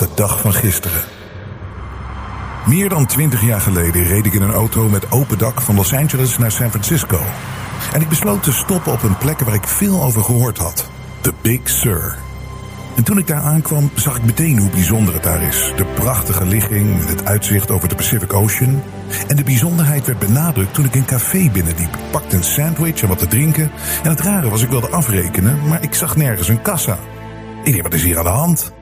de dag van gisteren. Meer dan twintig jaar geleden reed ik in een auto met open dak van Los Angeles naar San Francisco. En ik besloot te stoppen op een plek waar ik veel over gehoord had: de Big Sur. En toen ik daar aankwam, zag ik meteen hoe bijzonder het daar is. De prachtige ligging met het uitzicht over de Pacific Ocean. En de bijzonderheid werd benadrukt toen ik een café binnenliep. Pakte een sandwich en wat te drinken. En het rare was, ik wilde afrekenen, maar ik zag nergens een kassa. Ik dacht, wat is hier aan de hand?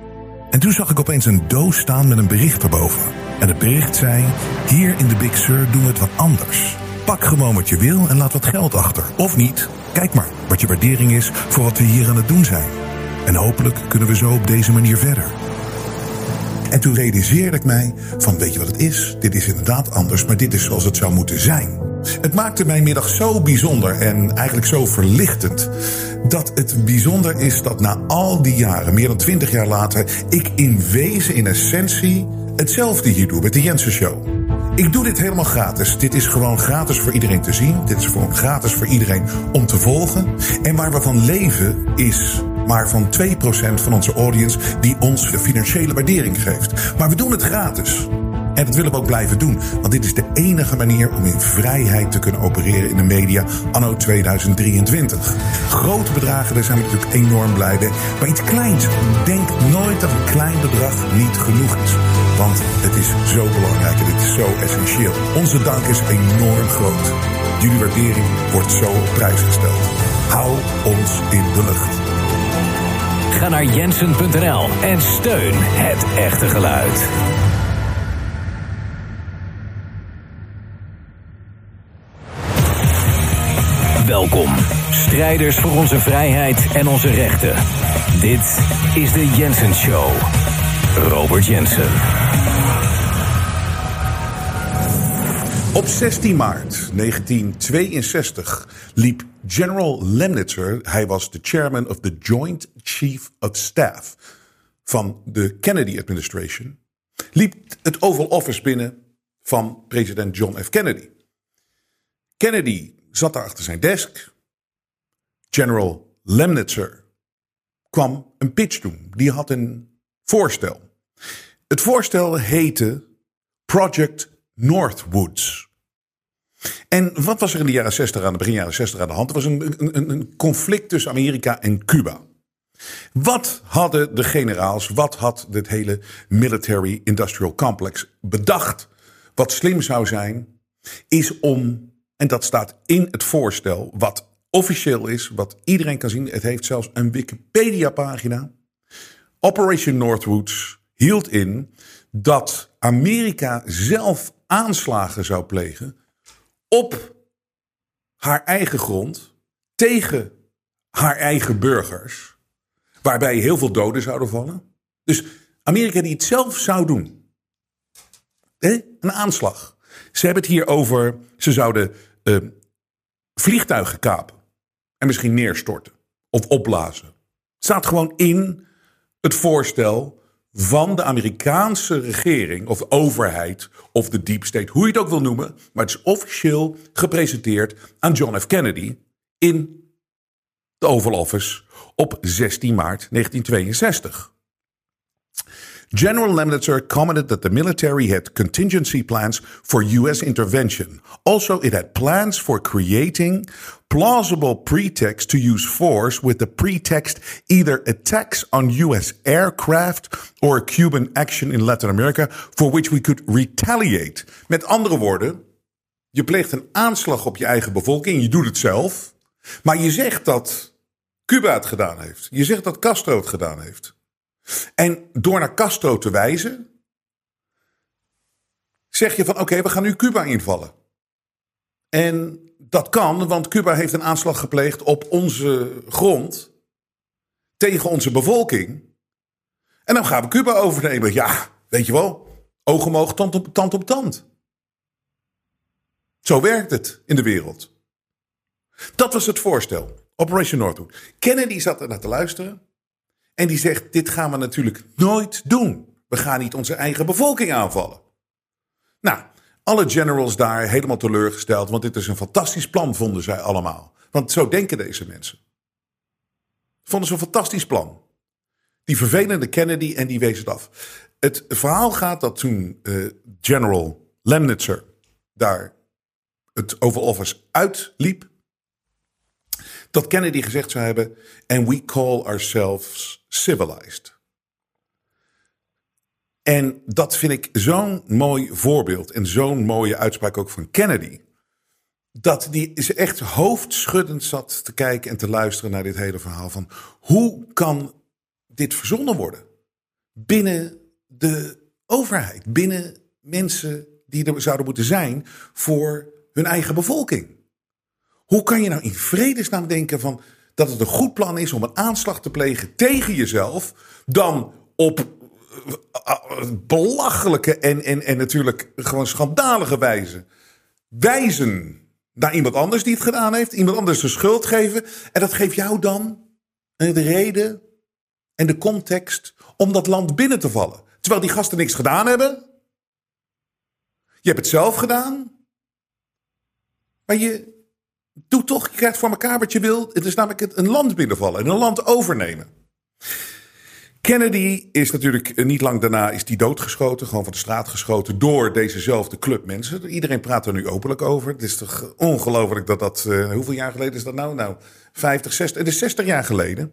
En toen zag ik opeens een doos staan met een bericht erboven. En het bericht zei: Hier in de Big Sur doen we het wat anders. Pak gewoon wat je wil en laat wat geld achter. Of niet. Kijk maar wat je waardering is voor wat we hier aan het doen zijn. En hopelijk kunnen we zo op deze manier verder. En toen realiseerde ik mij van weet je wat het is? Dit is inderdaad anders, maar dit is zoals het zou moeten zijn. Het maakte mijn middag zo bijzonder en eigenlijk zo verlichtend. Dat het bijzonder is dat na al die jaren, meer dan twintig jaar later, ik in wezen, in essentie, hetzelfde hier doe met de Jensen Show. Ik doe dit helemaal gratis. Dit is gewoon gratis voor iedereen te zien. Dit is gewoon gratis voor iedereen om te volgen. En waar we van leven is maar van 2% van onze audience die ons de financiële waardering geeft. Maar we doen het gratis. En dat willen we ook blijven doen, want dit is de enige manier om in vrijheid te kunnen opereren in de media anno 2023. Grote bedragen, daar zijn we natuurlijk enorm blij mee. Maar iets kleins, denk nooit dat een klein bedrag niet genoeg is. Want het is zo belangrijk en het is zo essentieel. Onze dank is enorm groot. Jullie waardering wordt zo op prijs gesteld. Hou ons in de lucht. Ga naar jensen.nl en steun het echte geluid. Strijders voor onze vrijheid en onze rechten. Dit is de Jensen Show. Robert Jensen. Op 16 maart 1962 liep General Lemnitzer, hij was de chairman of the Joint Chief of Staff van de Kennedy Administration, liep het Oval Office binnen van president John F. Kennedy. Kennedy zat daar achter zijn desk. General Lemnitzer kwam een pitch doen. Die had een voorstel. Het voorstel heette Project Northwoods. En wat was er in de jaren 60 aan de begin jaren 60 aan de hand? Er was een, een, een conflict tussen Amerika en Cuba. Wat hadden de generaals, wat had dit hele military industrial complex bedacht? Wat slim zou zijn, is om, en dat staat in het voorstel, wat officieel is, wat iedereen kan zien. Het heeft zelfs een Wikipedia-pagina. Operation Northwoods hield in dat Amerika zelf aanslagen zou plegen op haar eigen grond tegen haar eigen burgers, waarbij heel veel doden zouden vallen. Dus Amerika die het zelf zou doen. Een aanslag. Ze hebben het hier over, ze zouden uh, vliegtuigen kapen en misschien neerstorten of opblazen. Het staat gewoon in het voorstel van de Amerikaanse regering of overheid of de deep state, hoe je het ook wil noemen. Maar het is officieel gepresenteerd aan John F. Kennedy in de Oval Office op 16 maart 1962. General Lemnitzer commented that the military had contingency plans for U.S. intervention. Also, it had plans for creating plausible pretext to use force with the pretext either attacks on U.S. aircraft or Cuban action in Latin America for which we could retaliate. Met andere woorden, je pleegt een aanslag op je eigen bevolking, je doet het zelf, maar je zegt dat Cuba het gedaan heeft. Je zegt dat Castro het gedaan heeft. En door naar Castro te wijzen, zeg je van oké, we gaan nu Cuba invallen. En dat kan, want Cuba heeft een aanslag gepleegd op onze grond tegen onze bevolking. En dan gaan we Cuba overnemen. Ja, weet je wel, oog om oog, tand op tand op tand. Zo werkt het in de wereld. Dat was het voorstel. Operation Northwood. Kennedy zat er naar te luisteren. En die zegt: Dit gaan we natuurlijk nooit doen. We gaan niet onze eigen bevolking aanvallen. Nou, alle generals daar helemaal teleurgesteld, want dit is een fantastisch plan, vonden zij allemaal. Want zo denken deze mensen. Vonden ze een fantastisch plan. Die vervelende Kennedy en die wees het af. Het verhaal gaat dat toen uh, General Lemnitzer daar het Oval Office uitliep, dat Kennedy gezegd zou hebben: And we call ourselves civilized. En dat vind ik zo'n mooi voorbeeld en zo'n mooie uitspraak ook van Kennedy. Dat die is echt hoofdschuddend zat te kijken en te luisteren naar dit hele verhaal van hoe kan dit verzonnen worden binnen de overheid, binnen mensen die er zouden moeten zijn voor hun eigen bevolking. Hoe kan je nou in vredesnaam denken van dat het een goed plan is om een aanslag te plegen tegen jezelf, dan op eh, eh, belachelijke en, en, en natuurlijk gewoon schandalige wijze wijzen naar iemand anders die het gedaan heeft, iemand anders de schuld geven en dat geeft jou dan de reden en de context om dat land binnen te vallen. Terwijl die gasten niks gedaan hebben. Je hebt het zelf gedaan. Maar je doet toch, je krijgt voor elkaar wat je wil. Het is namelijk een land binnenvallen en een land overnemen. Kennedy is natuurlijk niet lang daarna is die doodgeschoten, gewoon van de straat geschoten door dezezelfde club mensen. Iedereen praat er nu openlijk over. Het is toch ongelooflijk dat dat, uh, hoeveel jaar geleden is dat nou? Nou, 50, 60, het is 60 jaar geleden.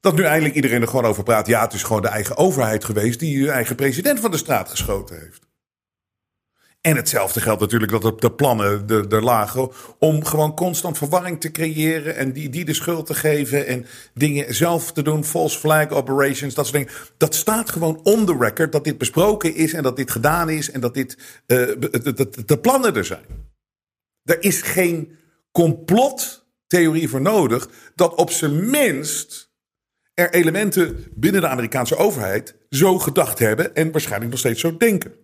Dat nu eindelijk iedereen er gewoon over praat. Ja, het is gewoon de eigen overheid geweest die je eigen president van de straat geschoten heeft. En hetzelfde geldt natuurlijk dat de plannen er lagen om gewoon constant verwarring te creëren en die, die de schuld te geven en dingen zelf te doen, false flag operations, dat soort dingen. Dat staat gewoon on the record dat dit besproken is en dat dit gedaan is en dat dit de, de plannen er zijn. Er is geen complottheorie voor nodig dat op zijn minst er elementen binnen de Amerikaanse overheid zo gedacht hebben en waarschijnlijk nog steeds zo denken.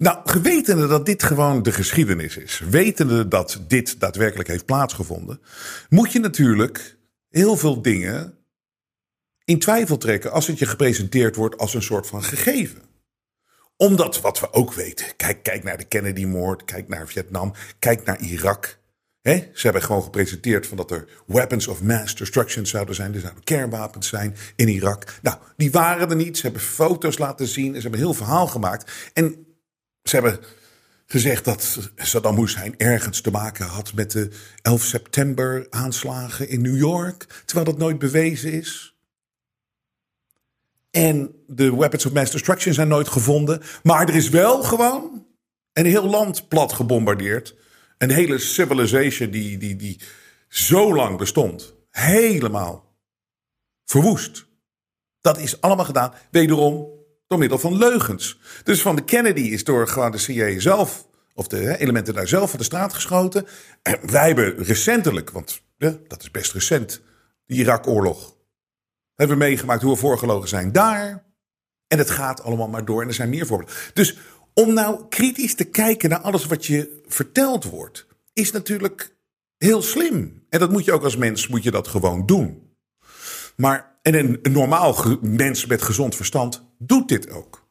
Nou, gewetende dat dit gewoon de geschiedenis is, wetende dat dit daadwerkelijk heeft plaatsgevonden, moet je natuurlijk heel veel dingen in twijfel trekken als het je gepresenteerd wordt als een soort van gegeven. Omdat wat we ook weten, kijk, kijk naar de Kennedy-moord, kijk naar Vietnam, kijk naar Irak. Ze hebben gewoon gepresenteerd van dat er weapons of mass destruction zouden zijn. Er zouden kernwapens zijn in Irak. Nou, die waren er niet. Ze hebben foto's laten zien. Ze hebben een heel verhaal gemaakt. En ze hebben gezegd dat Saddam Hussein ergens te maken had met de 11 september aanslagen in New York, terwijl dat nooit bewezen is. En de weapons of mass destruction zijn nooit gevonden. Maar er is wel gewoon een heel land plat gebombardeerd. Een hele civilization die, die, die zo lang bestond. Helemaal verwoest. Dat is allemaal gedaan, wederom door middel van leugens. Dus van de Kennedy is door gewoon de CIA zelf, of de elementen daar zelf van de straat geschoten. En wij hebben recentelijk, want dat is best recent, de Irak-oorlog. Hebben we meegemaakt hoe we voorgelogen zijn daar. En het gaat allemaal maar door en er zijn meer voorbeelden. Dus om nou kritisch te kijken naar alles wat je verteld wordt, is natuurlijk heel slim. En dat moet je ook als mens, moet je dat gewoon doen. Maar en een, normaal mens met gezond verstand doet dit ook.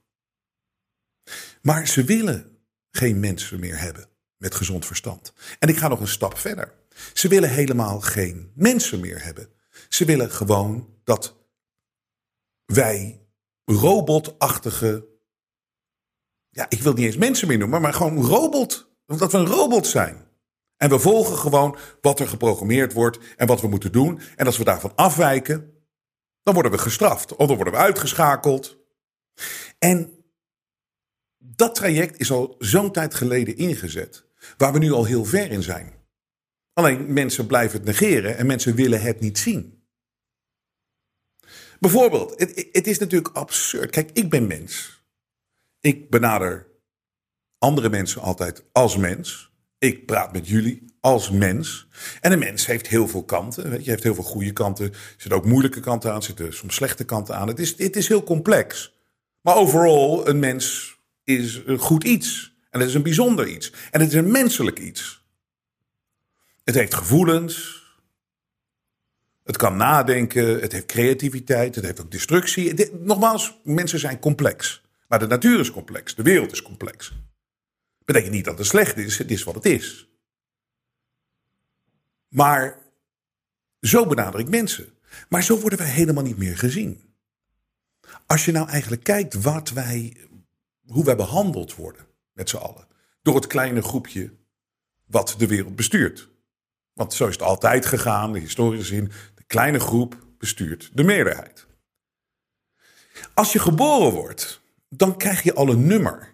Maar ze willen geen mensen meer hebben met gezond verstand. En ik ga nog een stap verder. Ze willen helemaal geen mensen meer hebben. Ze willen gewoon dat wij robotachtige. Ja, ik wil niet eens mensen meer noemen, maar gewoon robot. Dat we een robot zijn. En we volgen gewoon wat er geprogrammeerd wordt en wat we moeten doen. En als we daarvan afwijken, dan worden we gestraft of dan worden we uitgeschakeld. En dat traject is al zo'n tijd geleden ingezet, waar we nu al heel ver in zijn. Alleen mensen blijven het negeren en mensen willen het niet zien. Bijvoorbeeld, het, het is natuurlijk absurd. Kijk, ik ben mens. Ik benader andere mensen altijd als mens. Ik praat met jullie als mens. En een mens heeft heel veel kanten. Je, heeft heel veel goede kanten. Er zitten ook moeilijke kanten aan, er zitten soms slechte kanten aan. Het is, het is heel complex. Maar overal, een mens is een goed iets. En het is een bijzonder iets. En het is een menselijk iets. Het heeft gevoelens. Het kan nadenken. Het heeft creativiteit. Het heeft ook destructie. nogmaals, mensen zijn complex. Maar de natuur is complex. De wereld is complex. Betekent niet dat het slecht is. Het is wat het is. Maar zo benader ik mensen. Maar zo worden wij helemaal niet meer gezien. Als je nou eigenlijk kijkt wat wij, hoe wij behandeld worden met z'n allen. Door het kleine groepje wat de wereld bestuurt. Want zo is het altijd gegaan, de historische zin. De kleine groep bestuurt de meerderheid. Als je geboren wordt, dan krijg je al een nummer.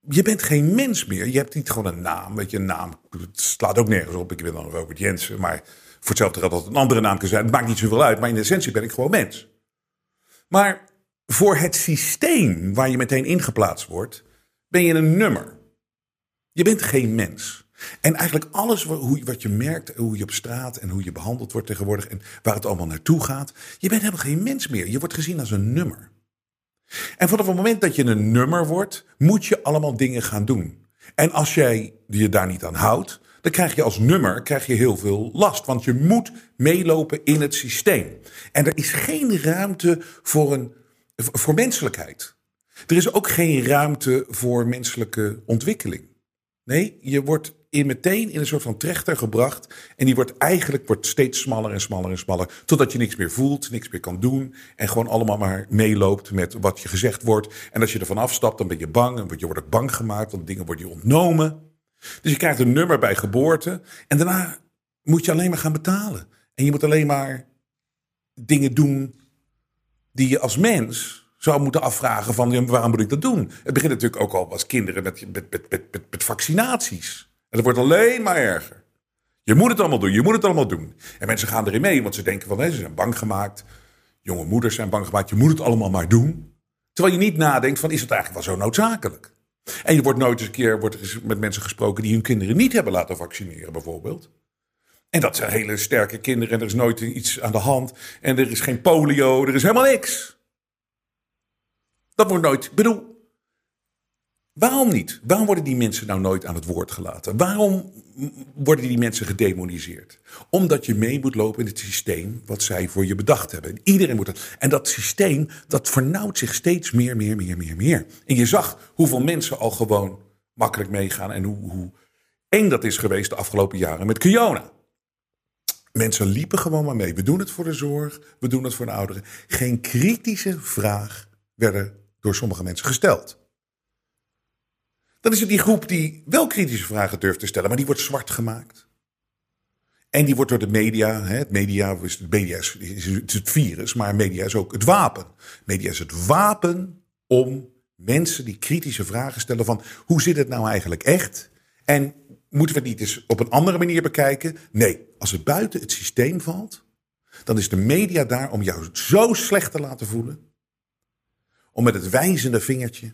Je bent geen mens meer. Je hebt niet gewoon een naam. Weet je, een naam het slaat ook nergens op. Ik ben dan Robert Jensen. Maar voor hetzelfde geld dat het een andere naam kan zijn. Het maakt niet zoveel uit. Maar in essentie ben ik gewoon mens. Maar voor het systeem waar je meteen ingeplaatst wordt, ben je een nummer. Je bent geen mens. En eigenlijk alles wat je merkt, hoe je op straat en hoe je behandeld wordt tegenwoordig en waar het allemaal naartoe gaat, je bent helemaal geen mens meer. Je wordt gezien als een nummer. En vanaf het moment dat je een nummer wordt, moet je allemaal dingen gaan doen. En als jij je daar niet aan houdt, dan krijg je als nummer krijg je heel veel last. Want je moet meelopen in het systeem. En er is geen ruimte voor, een, voor menselijkheid. Er is ook geen ruimte voor menselijke ontwikkeling. Nee, je wordt in meteen in een soort van trechter gebracht. En die wordt eigenlijk wordt steeds smaller en smaller en smaller. Totdat je niks meer voelt, niks meer kan doen. En gewoon allemaal maar meeloopt met wat je gezegd wordt. En als je ervan afstapt, dan ben je bang. En je wordt ook bang gemaakt, want dingen worden je ontnomen. Dus je krijgt een nummer bij geboorte. En daarna moet je alleen maar gaan betalen. En je moet alleen maar dingen doen die je als mens zou moeten afvragen van waarom moet ik dat doen? Het begint natuurlijk ook al als kinderen met, met, met, met, met vaccinaties. En het wordt alleen maar erger. Je moet het allemaal doen, je moet het allemaal doen. En mensen gaan erin mee, want ze denken van, ze zijn bang gemaakt. Jonge moeders zijn bang gemaakt, je moet het allemaal maar doen. Terwijl je niet nadenkt van, is het eigenlijk wel zo noodzakelijk? En je wordt nooit eens een keer wordt met mensen gesproken die hun kinderen niet hebben laten vaccineren, bijvoorbeeld. En dat zijn hele sterke kinderen en er is nooit iets aan de hand. En er is geen polio, er is helemaal niks. Dat wordt nooit. Bedoel, Waarom niet? Waarom worden die mensen nou nooit aan het woord gelaten? Waarom worden die mensen gedemoniseerd? Omdat je mee moet lopen in het systeem wat zij voor je bedacht hebben. Iedereen moet dat. En dat systeem, dat vernauwt zich steeds meer, meer, meer, meer, meer. En je zag hoeveel mensen al gewoon makkelijk meegaan en hoe, hoe eng dat is geweest de afgelopen jaren met Kiona. Mensen liepen gewoon maar mee. We doen het voor de zorg, we doen het voor de ouderen. Geen kritische vraag werden door sommige mensen gesteld. Dan is het die groep die wel kritische vragen durft te stellen, maar die wordt zwart gemaakt. En die wordt door de media, het media, is, het virus, maar media is ook het wapen. Media is het wapen om mensen die kritische vragen stellen van hoe zit het nou eigenlijk echt? En moeten we het niet eens op een andere manier bekijken? Nee, als het buiten het systeem valt, dan is de media daar om jou zo slecht te laten voelen. Om met het wijzende vingertje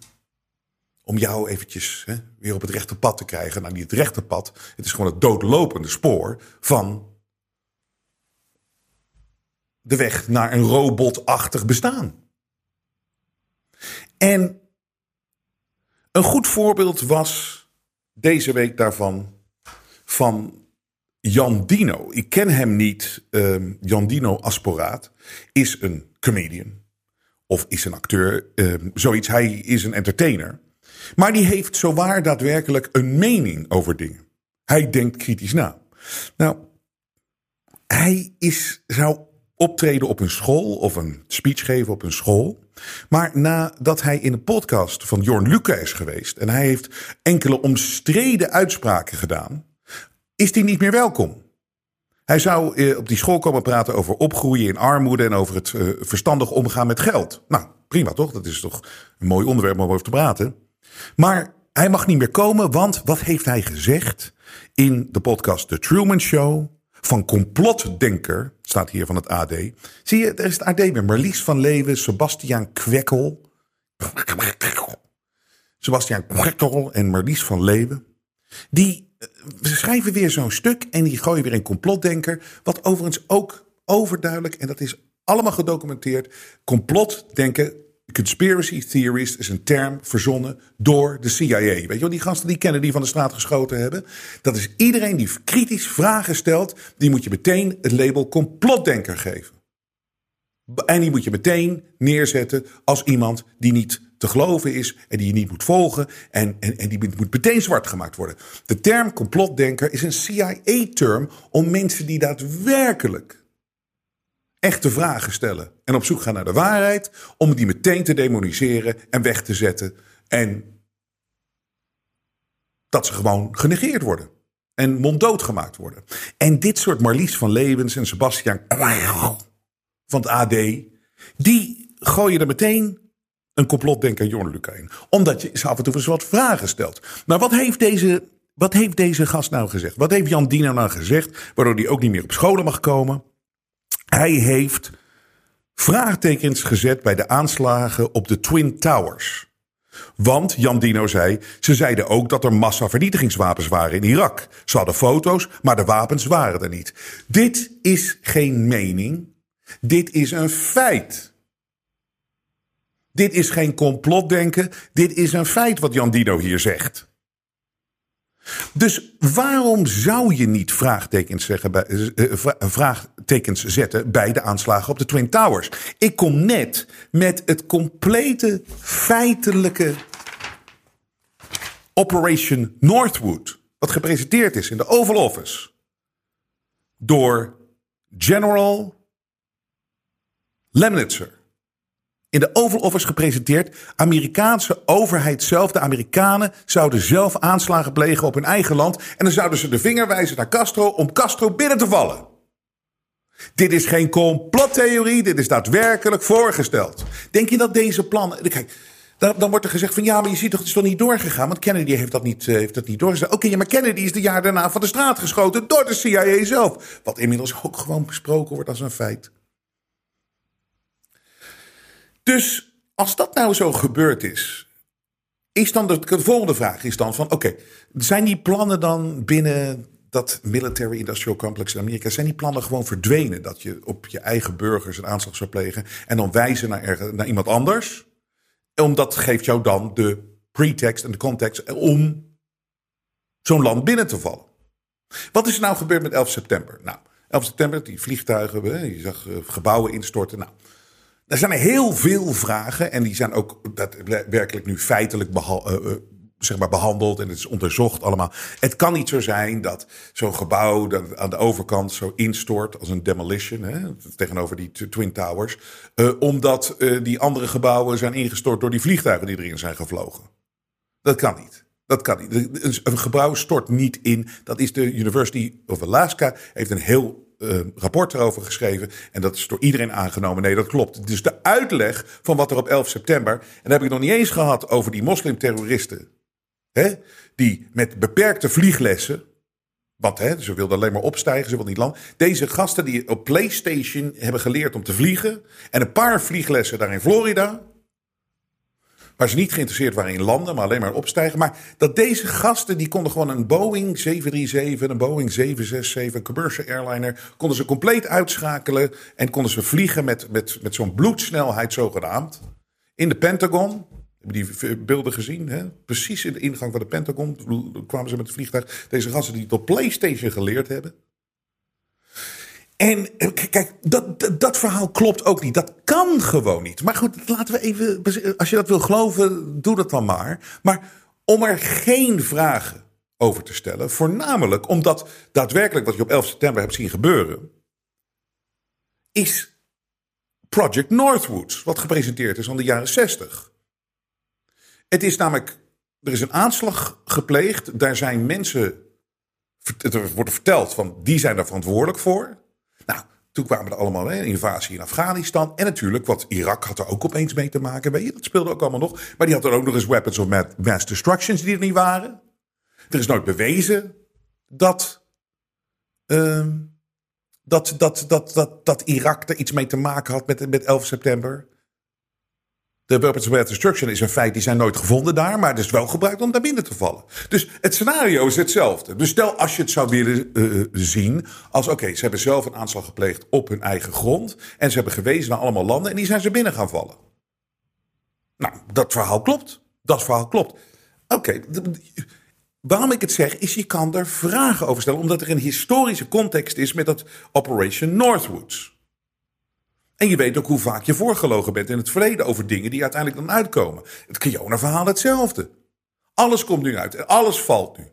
om jou eventjes hè, weer op het rechte pad te krijgen. Nou, niet het rechte pad. Het is gewoon het doodlopende spoor van de weg naar een robotachtig bestaan. En een goed voorbeeld was deze week daarvan van Jan Dino. Ik ken hem niet. Uh, Jan Dino Asporaat is een comedian. Of is een acteur. Uh, zoiets. Hij is een entertainer. Maar die heeft zowaar daadwerkelijk een mening over dingen. Hij denkt kritisch na. Nou, hij is, zou optreden op een school of een speech geven op een school. Maar nadat hij in een podcast van Jorn Luca is geweest en hij heeft enkele omstreden uitspraken gedaan, is hij niet meer welkom. Hij zou eh, op die school komen praten over opgroeien in armoede en over het eh, verstandig omgaan met geld. Nou, prima toch? Dat is toch een mooi onderwerp om over te praten. Maar hij mag niet meer komen, want wat heeft hij gezegd in de podcast The Truman Show? Van complotdenker, staat hier van het AD. Zie je, er is het AD met Marlies van Leeuwen, Sebastiaan Kwekkel. Sebastiaan Kwekkel en Marlies van Leeuwen. Die eh, schrijven weer zo'n stuk en die gooien weer een complotdenker. Wat overigens ook overduidelijk, en dat is allemaal gedocumenteerd, complotdenken Conspiracy theorist is een term verzonnen door de CIA. Weet je wel, die gasten die kennen die van de straat geschoten hebben. Dat is iedereen die kritisch vragen stelt, die moet je meteen het label complotdenker geven. En die moet je meteen neerzetten als iemand die niet te geloven is en die je niet moet volgen. En, en, en die moet meteen zwart gemaakt worden. De term complotdenker is een CIA-term om mensen die daadwerkelijk echte vragen stellen en op zoek gaan naar de waarheid, om die meteen te demoniseren en weg te zetten. En dat ze gewoon genegeerd worden. En monddood gemaakt worden. En dit soort Marlies van Lewens en Sebastian van het AD, die gooien er meteen een complotdenker Jorn Luca in. Omdat je ze af en toe eens wat vragen stelt. Maar wat heeft deze, wat heeft deze gast nou gezegd? Wat heeft Jan Dino nou gezegd, waardoor hij ook niet meer op scholen mag komen? Hij heeft vraagtekens gezet bij de aanslagen op de Twin Towers. Want Jan Dino zei, ze zeiden ook dat er massavernietigingswapens waren in Irak. Ze hadden foto's, maar de wapens waren er niet. Dit is geen mening. Dit is een feit. Dit is geen complotdenken. Dit is een feit wat Jan Dino hier zegt. Dus waarom zou je niet vraagtekens, zeggen bij, uh, vraagtekens zetten bij de aanslagen op de Twin Towers? Ik kom net met het complete feitelijke Operation Northwood, wat gepresenteerd is in de Oval Office door General Lemnitzer in de Oval Office gepresenteerd. Amerikaanse overheid zelf, de Amerikanen, zouden zelf aanslagen plegen op hun eigen land. En dan zouden ze de vinger wijzen naar Castro om Castro binnen te vallen. Dit is geen complottheorie, dit is daadwerkelijk voorgesteld. Denk je dat deze plannen. Kijk, dan, dan, wordt er gezegd van ja, maar je ziet toch, het is toch niet doorgegaan? Want Kennedy heeft dat niet, uh, heeft dat niet doorgezet. Oké, ja, maar Kennedy is de jaar daarna van de straat geschoten door de CIA zelf. Wat inmiddels ook gewoon besproken wordt als een feit. Dus als dat nou zo gebeurd is, is dan de, de volgende vraag is dan van oké, zijn die plannen dan binnen dat military industrial complex in Amerika, zijn die plannen gewoon verdwenen? Dat je op je eigen burgers een aanslag zou plegen en dan wijzen naar, naar iemand anders? Omdat geeft jou dan de pretext en de context om zo'n land binnen te vallen. Wat is er nou gebeurd met 11 september? Nou, 11 september, die vliegtuigen, je zag eh, gebouwen instorten. Nou, er zijn heel veel vragen en die zijn ook daadwerkelijk nu feitelijk behal, uh, zeg maar behandeld en het is onderzocht allemaal. Het kan niet zo zijn dat zo'n gebouw dat aan de overkant zo instort als een demolition hè, tegenover die Twin Towers, uh, omdat uh, die andere gebouwen zijn ingestort door die vliegtuigen die erin zijn gevlogen. Dat kan niet. Dat kan niet. Een gebouw stort niet in. Dat is de University of Alaska. Heeft een heel uh, rapport erover geschreven. En dat is door iedereen aangenomen. Nee, dat klopt. Dus de uitleg van wat er op 11 september. En dan heb ik nog niet eens gehad over die moslimterroristen. Die met beperkte vlieglessen. Want hè, ze wilden alleen maar opstijgen, ze wilden niet landen. Deze gasten die op PlayStation hebben geleerd om te vliegen. En een paar vlieglessen daar in Florida. Waar ze niet geïnteresseerd waren in landen, maar alleen maar opstijgen. Maar dat deze gasten, die konden gewoon een Boeing 737, een Boeing 767, een commercial airliner, konden ze compleet uitschakelen. En konden ze vliegen met, met, met zo'n bloedsnelheid zogenaamd. In de Pentagon. Die beelden gezien? Hè? Precies in de ingang van de Pentagon kwamen ze met het vliegtuig. Deze gasten die het op PlayStation geleerd hebben. En eh, kijk, dat, dat, verhaal klopt ook niet. Dat kan gewoon niet. Maar goed, laten we even. Als je dat wil geloven, doe dat dan maar. Maar om er geen vragen over te stellen. Voornamelijk omdat daadwerkelijk wat je op 11 september hebt zien gebeuren. Is Project Northwoods, wat gepresenteerd is aan de jaren 60. Het is namelijk. Er is een aanslag gepleegd. Daar zijn mensen. Er wordt verteld van die zijn daar verantwoordelijk voor. Nou, toen kwamen er allemaal een invasie in Afghanistan. En natuurlijk, wat Irak had er ook opeens mee te maken. Weet je, dat speelde ook allemaal nog. Maar die had er ook nog eens weapons of mass destructions die er niet waren. Er is nooit bewezen dat, uh, dat, dat, dat, dat, dat Irak er iets mee te maken had met, met 11 september. De weapons of mass destruction is een feit, die zijn nooit gevonden daar, maar het is wel gebruikt om daar binnen te vallen. Dus het scenario is hetzelfde. Dus stel als je het zou willen uh, zien als oké, ze hebben zelf een aanslag gepleegd op hun eigen grond en ze hebben gewezen naar allemaal landen en die zijn ze binnen gaan vallen. Nou, dat verhaal klopt. Dat verhaal klopt. Oké, waarom ik het zeg is je kan er vragen over stellen, omdat er een historische context is met dat Operation Northwoods. En je weet ook hoe vaak je voorgelogen bent in het verleden over dingen die uiteindelijk dan uitkomen. Het Kiona-verhaal hetzelfde. Alles komt nu uit en alles valt nu.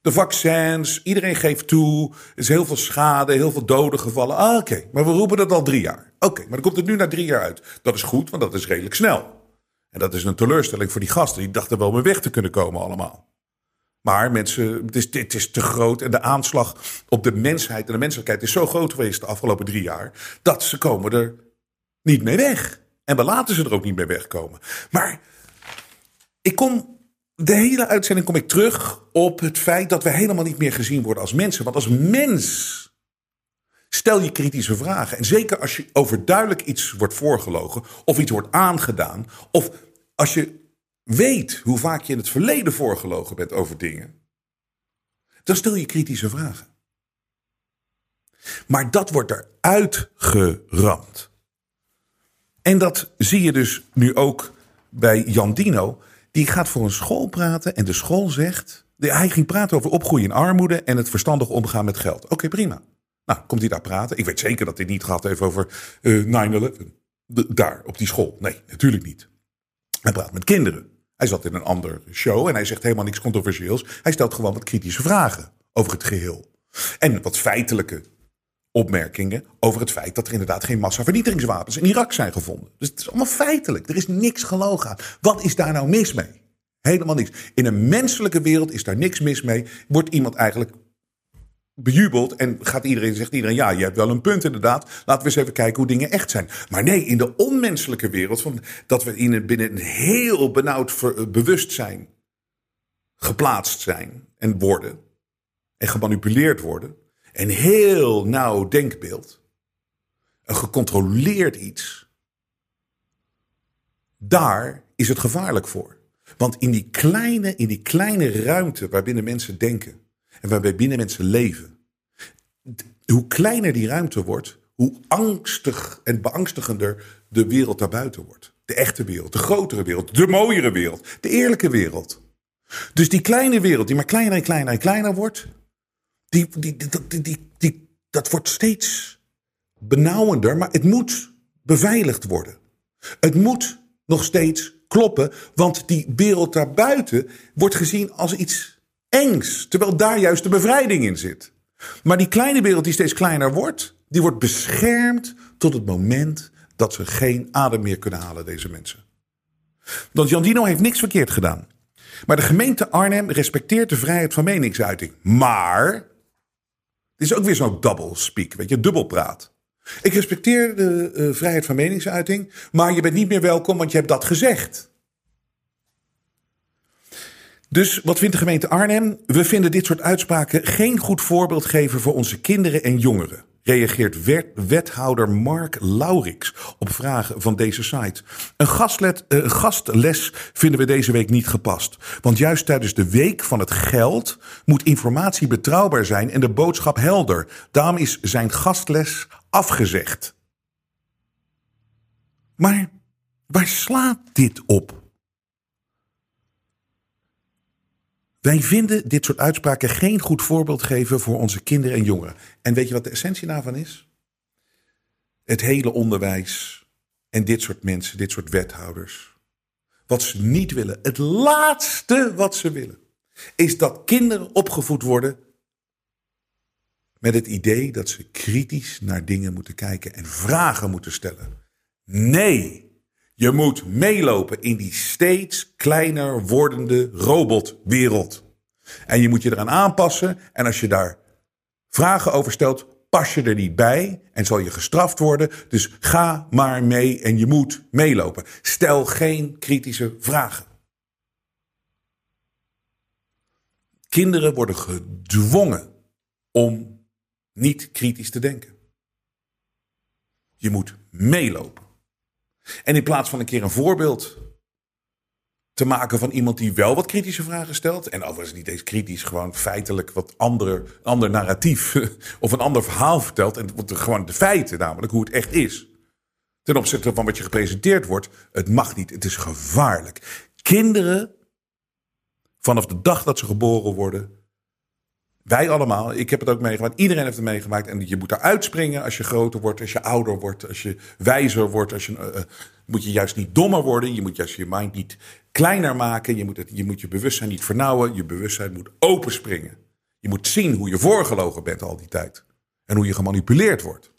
De vaccins, iedereen geeft toe. Er is heel veel schade, heel veel doden gevallen. Ah, oké, maar we roepen dat al drie jaar. Oké, maar dan komt het nu na drie jaar uit. Dat is goed, want dat is redelijk snel. En dat is een teleurstelling voor die gasten. Die dachten wel mee weg te kunnen komen allemaal. Maar mensen, het is, dit is te groot. En de aanslag op de mensheid en de menselijkheid is zo groot geweest de afgelopen drie jaar. Dat ze komen er niet mee weg. En we laten ze er ook niet mee wegkomen. Maar ik kom, de hele uitzending kom ik terug op het feit dat we helemaal niet meer gezien worden als mensen. Want als mens stel je kritische vragen. En zeker als je overduidelijk iets wordt voorgelogen of iets wordt aangedaan. Of als je weet hoe vaak je in het verleden voorgelogen bent over dingen. Dan stel je kritische vragen. Maar dat wordt eruit geramd. En dat zie je dus nu ook bij Jan Dino. Die gaat voor een school praten en de school zegt. Hij ging praten over opgroeien in armoede en het verstandig omgaan met geld. Oké, prima. Nou, komt hij daar praten? Ik weet zeker dat hij niet gehad heeft over uh, 9-11. Daar, op die school. Nee, natuurlijk niet. Hij praat met kinderen. Hij zat in een andere show en hij zegt helemaal niks controversieels. Hij stelt gewoon wat kritische vragen over het geheel. En wat feitelijke opmerkingen over het feit dat er inderdaad geen massavernietigingswapens in Irak zijn gevonden. Dus het is allemaal feitelijk. Er is niks gelogen aan. Wat is daar nou mis mee? Helemaal niks. In een menselijke wereld is daar niks mis mee. Wordt iemand eigenlijk bejubeld en gaat iedereen, zegt iedereen, ja, je hebt wel een punt inderdaad. Laten we eens even kijken hoe dingen echt zijn. Maar nee, in de onmenselijke wereld, van, dat we in, binnen een heel benauwd bewustzijn geplaatst zijn en worden en gemanipuleerd worden. Een heel nauw denkbeeld. Een gecontroleerd iets. Daar is het gevaarlijk voor. Want in die kleine, in die kleine ruimte waarbinnen mensen denken en waarbij binnen mensen leven, hoe kleiner die ruimte wordt, hoe angstig en beangstigender de wereld daarbuiten wordt. De echte wereld, de grotere wereld, de mooiere wereld, de eerlijke wereld. Dus die kleine wereld, die maar kleiner en kleiner en kleiner wordt, die, die, die, die, dat wordt steeds benauwender, maar het moet beveiligd worden. Het moet nog steeds kloppen, want die wereld daarbuiten wordt gezien als iets engs, terwijl daar juist de bevrijding in zit. Maar die kleine wereld die steeds kleiner wordt, die wordt beschermd tot het moment dat ze geen adem meer kunnen halen, deze mensen. Want Jan Dino heeft niks verkeerd gedaan. Maar de gemeente Arnhem respecteert de vrijheid van meningsuiting. Maar dit is ook weer zo'n double speak, weet je, dubbelpraat. Ik respecteer de uh, vrijheid van meningsuiting, maar je bent niet meer welkom, want je hebt dat gezegd. Dus wat vindt de gemeente Arnhem? We vinden dit soort uitspraken geen goed voorbeeld geven voor onze kinderen en jongeren. Reageert wethouder Mark Laurix op vragen van deze site. Een gastlet, uh, gastles vinden we deze week niet gepast. Want juist tijdens de week van het geld moet informatie betrouwbaar zijn en de boodschap helder. Daarom is zijn gastles afgezegd. Maar waar slaat dit op? Wij vinden dit soort uitspraken geen goed voorbeeld geven voor onze kinderen en jongeren. En weet je wat de essentie daarvan is? Het hele onderwijs en dit soort mensen, dit soort wethouders. Wat ze niet willen, het laatste wat ze willen, is dat kinderen opgevoed worden met het idee dat ze kritisch naar dingen moeten kijken en vragen moeten stellen. Nee, je moet meelopen in die steeds kleiner wordende robotwereld. En je moet je eraan aanpassen. En als je daar vragen over stelt, pas je er niet bij en zal je gestraft worden. Dus ga maar mee en je moet meelopen. Stel geen kritische vragen. Kinderen worden gedwongen om niet kritisch te denken. Je moet meelopen. En in plaats van een keer een voorbeeld te maken van iemand die wel wat kritische vragen stelt. En overigens niet eens kritisch, gewoon feitelijk wat andere, ander narratief of een ander verhaal vertelt. En gewoon de feiten, namelijk hoe het echt is. Ten opzichte van wat je gepresenteerd wordt. Het mag niet, het is gevaarlijk. Kinderen, vanaf de dag dat ze geboren worden, wij allemaal, ik heb het ook meegemaakt. Iedereen heeft het meegemaakt. En je moet daar uitspringen als je groter wordt, als je ouder wordt, als je wijzer wordt. Als je, uh, moet je juist niet dommer worden. Je moet juist je mind niet kleiner maken. Je moet, het, je moet je bewustzijn niet vernauwen. Je bewustzijn moet openspringen. Je moet zien hoe je voorgelogen bent al die tijd. En hoe je gemanipuleerd wordt.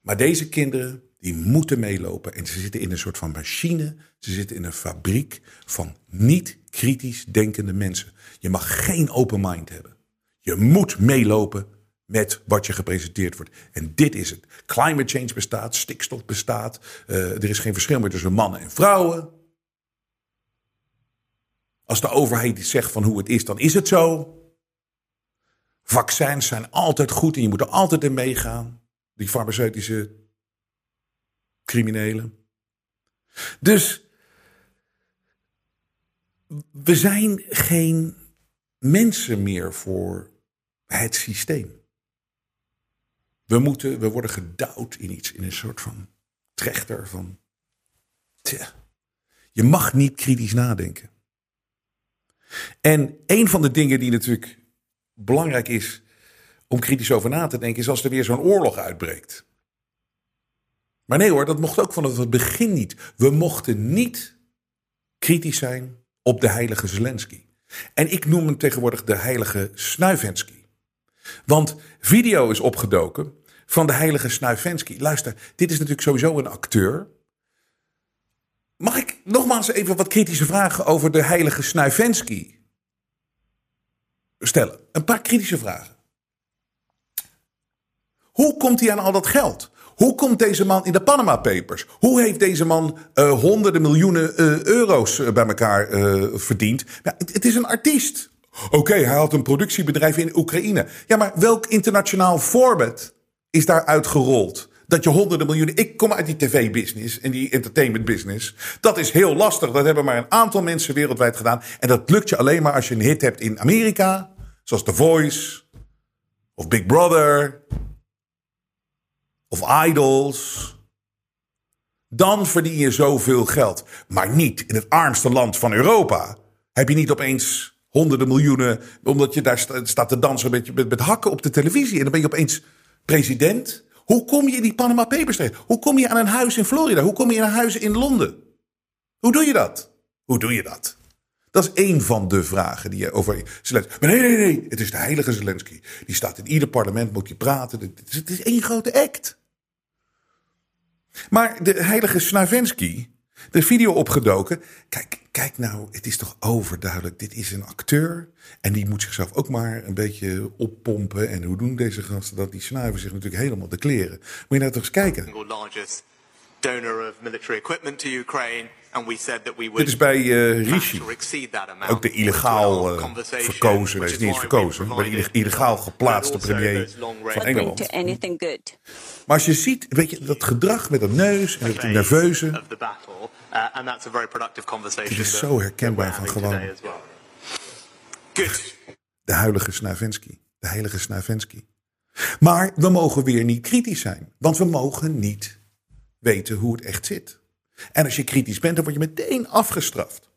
Maar deze kinderen, die moeten meelopen. En ze zitten in een soort van machine. Ze zitten in een fabriek van niet kritisch denkende mensen. Je mag geen open mind hebben. Je moet meelopen met wat je gepresenteerd wordt. En dit is het. Climate change bestaat, stikstof bestaat. Uh, er is geen verschil meer tussen mannen en vrouwen. Als de overheid iets zegt van hoe het is, dan is het zo. Vaccins zijn altijd goed en je moet er altijd in meegaan. Die farmaceutische criminelen. Dus we zijn geen mensen meer voor het systeem. We, moeten, we worden gedouwd in iets, in een soort van trechter van. Je mag niet kritisch nadenken. En een van de dingen die natuurlijk belangrijk is om kritisch over na te denken, is als er weer zo'n oorlog uitbreekt. Maar nee hoor, dat mocht ook vanaf het begin niet. We mochten niet kritisch zijn op de heilige Zelensky. En ik noem hem tegenwoordig de heilige Snuivensky. Want video is opgedoken van de heilige Snuivensky. Luister, dit is natuurlijk sowieso een acteur. Mag ik nogmaals even wat kritische vragen over de heilige Snuivensky stellen? Een paar kritische vragen. Hoe komt hij aan al dat geld? Hoe komt deze man in de Panama Papers? Hoe heeft deze man uh, honderden miljoenen uh, euro's uh, bij elkaar verdiend? Ja, het, het, is een artiest. Oké, hij had een productiebedrijf in Oekraïne. Ja, maar welk internationaal voorbeeld is daar uitgerold? Dat je honderden miljoenen. Ik kom uit die tv-business en die entertainment-business. Dat is heel lastig. Dat hebben maar een aantal mensen wereldwijd gedaan. En dat lukt je alleen maar als je een hit hebt in Amerika. Zoals The Voice. Of Big Brother of idols. Dan verdien je zoveel geld. Maar niet in het armste land van Europa. Heb je niet opeens honderden miljoenen. omdat je daar staat te dansen met, met, met hakken op de televisie. En dan ben je opeens president. Hoe kom je in die Panama Papers terecht? Hoe kom je aan een huis in Florida? Hoe kom je aan een huis in Londen? Hoe doe je dat? Hoe doe je dat? Dat is één van de vragen die je over Zelensky. Maar nee, nee, nee. Het is de heilige Zelensky. Die staat in ieder parlement, moet je praten. Het is één grote act. Maar de heilige Snavensky, de video opgedoken. Kijk, kijk nou, het is toch overduidelijk. Dit is een acteur. En die moet zichzelf ook maar een beetje oppompen. En hoe doen deze gasten dat? Die snuiven zich natuurlijk helemaal de kleren. Moet je nou toch eens kijken. And we said that we would Dit is bij uh, Rishi. Ook de illegaal uh, verkozen, hij is niet eens verkozen, maar de illegaal geplaatste premier van Engeland. Maar als je ziet, weet je, dat gedrag met dat neus en het nerveuze. Het is zo herkenbaar van gewoon. De heilige Snavensky. De heilige Snavensky. Maar we mogen weer niet kritisch zijn. Want we mogen niet weten hoe het echt zit. En als je kritisch bent, dan word je meteen afgestraft.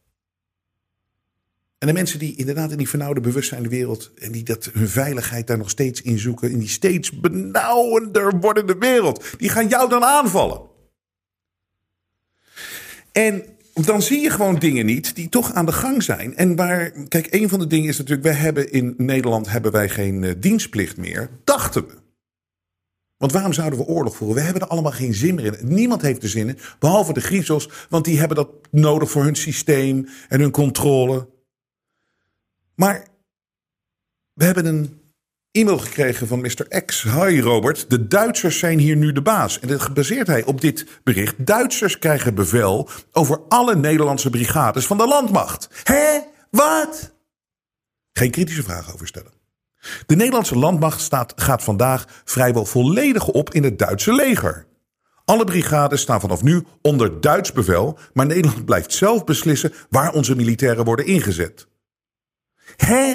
En de mensen die inderdaad in die vernauwde bewustzijn wereld. en die dat hun veiligheid daar nog steeds in zoeken. in die steeds benauwender wordende wereld. die gaan jou dan aanvallen. En dan zie je gewoon dingen niet die toch aan de gang zijn. En waar, kijk, een van de dingen is natuurlijk, wij hebben in Nederland hebben wij geen uh, dienstplicht meer, dachten we. Want waarom zouden we oorlog voeren? We hebben er allemaal geen zin meer in. Niemand heeft er zin in, behalve de griezels, want die hebben dat nodig voor hun systeem en hun controle. Maar we hebben een e-mail gekregen van Mr. X. Hi Robert, de Duitsers zijn hier nu de baas. En dat baseert hij op dit bericht. Duitsers krijgen bevel over alle Nederlandse brigades van de landmacht. Hé, wat? Geen kritische vragen over stellen. De Nederlandse landmacht staat, gaat vandaag vrijwel volledig op in het Duitse leger. Alle brigades staan vanaf nu onder Duits bevel, maar Nederland blijft zelf beslissen waar onze militairen worden ingezet. Hé?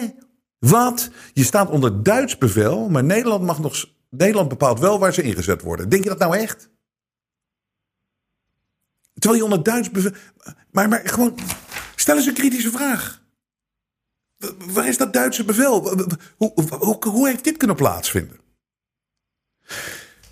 Wat? Je staat onder Duits bevel, maar Nederland, mag nog, Nederland bepaalt wel waar ze ingezet worden. Denk je dat nou echt? Terwijl je onder Duits bevel. Maar, maar gewoon. Stel eens een kritische vraag. Waar is dat Duitse bevel? Hoe, hoe, hoe heeft dit kunnen plaatsvinden?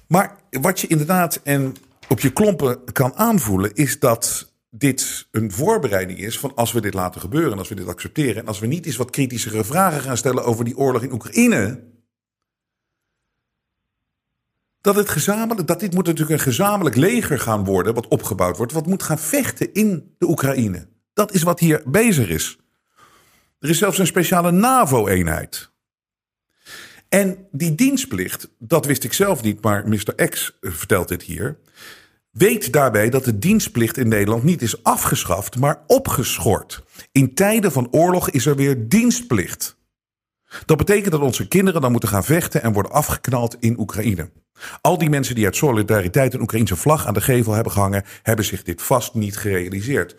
Maar wat je inderdaad en op je klompen kan aanvoelen, is dat dit een voorbereiding is van als we dit laten gebeuren, en als we dit accepteren en als we niet eens wat kritischere vragen gaan stellen over die oorlog in Oekraïne, dat, het gezamenlijk, dat dit moet natuurlijk een gezamenlijk leger gaan worden, wat opgebouwd wordt, wat moet gaan vechten in de Oekraïne. Dat is wat hier bezig is. Er is zelfs een speciale NAVO-eenheid. En die dienstplicht, dat wist ik zelf niet, maar Mr. X vertelt dit hier. Weet daarbij dat de dienstplicht in Nederland niet is afgeschaft, maar opgeschort. In tijden van oorlog is er weer dienstplicht. Dat betekent dat onze kinderen dan moeten gaan vechten en worden afgeknald in Oekraïne. Al die mensen die uit solidariteit een Oekraïnse vlag aan de gevel hebben gehangen, hebben zich dit vast niet gerealiseerd.